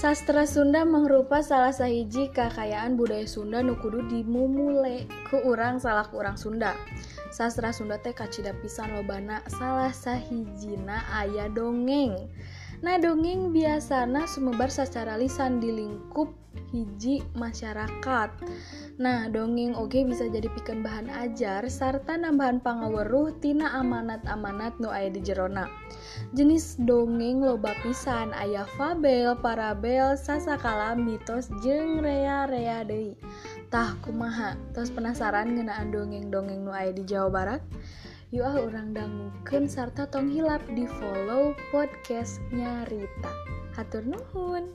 Sastra Sunda mengrupa salah sahiji kekayaan budaya Sunda nu kudu dimumule ku urang salah ku urang Sunda. Sastra Sunda teh kacida pisan lobana salah sahijina aya dongeng. Nah dongeng biasana sumebar secara lisan di lingkup hiji masyarakat. Nah dongeng oge bisa jadi pikan bahan ajar serta nambahan pangaweruh tina amanat-amanat nu aya di jerona. Jenis dongeng loba pisan aya fabel, parabel, sasakala, mitos, jeung rea-rea deui. Tah kumaha? Tos penasaran ngeunaan dongeng-dongeng nu aya di Jawa Barat? Yuk ah urang dangukeun sarta tong hilap di follow podcastnya Rita. Hatur nuhun.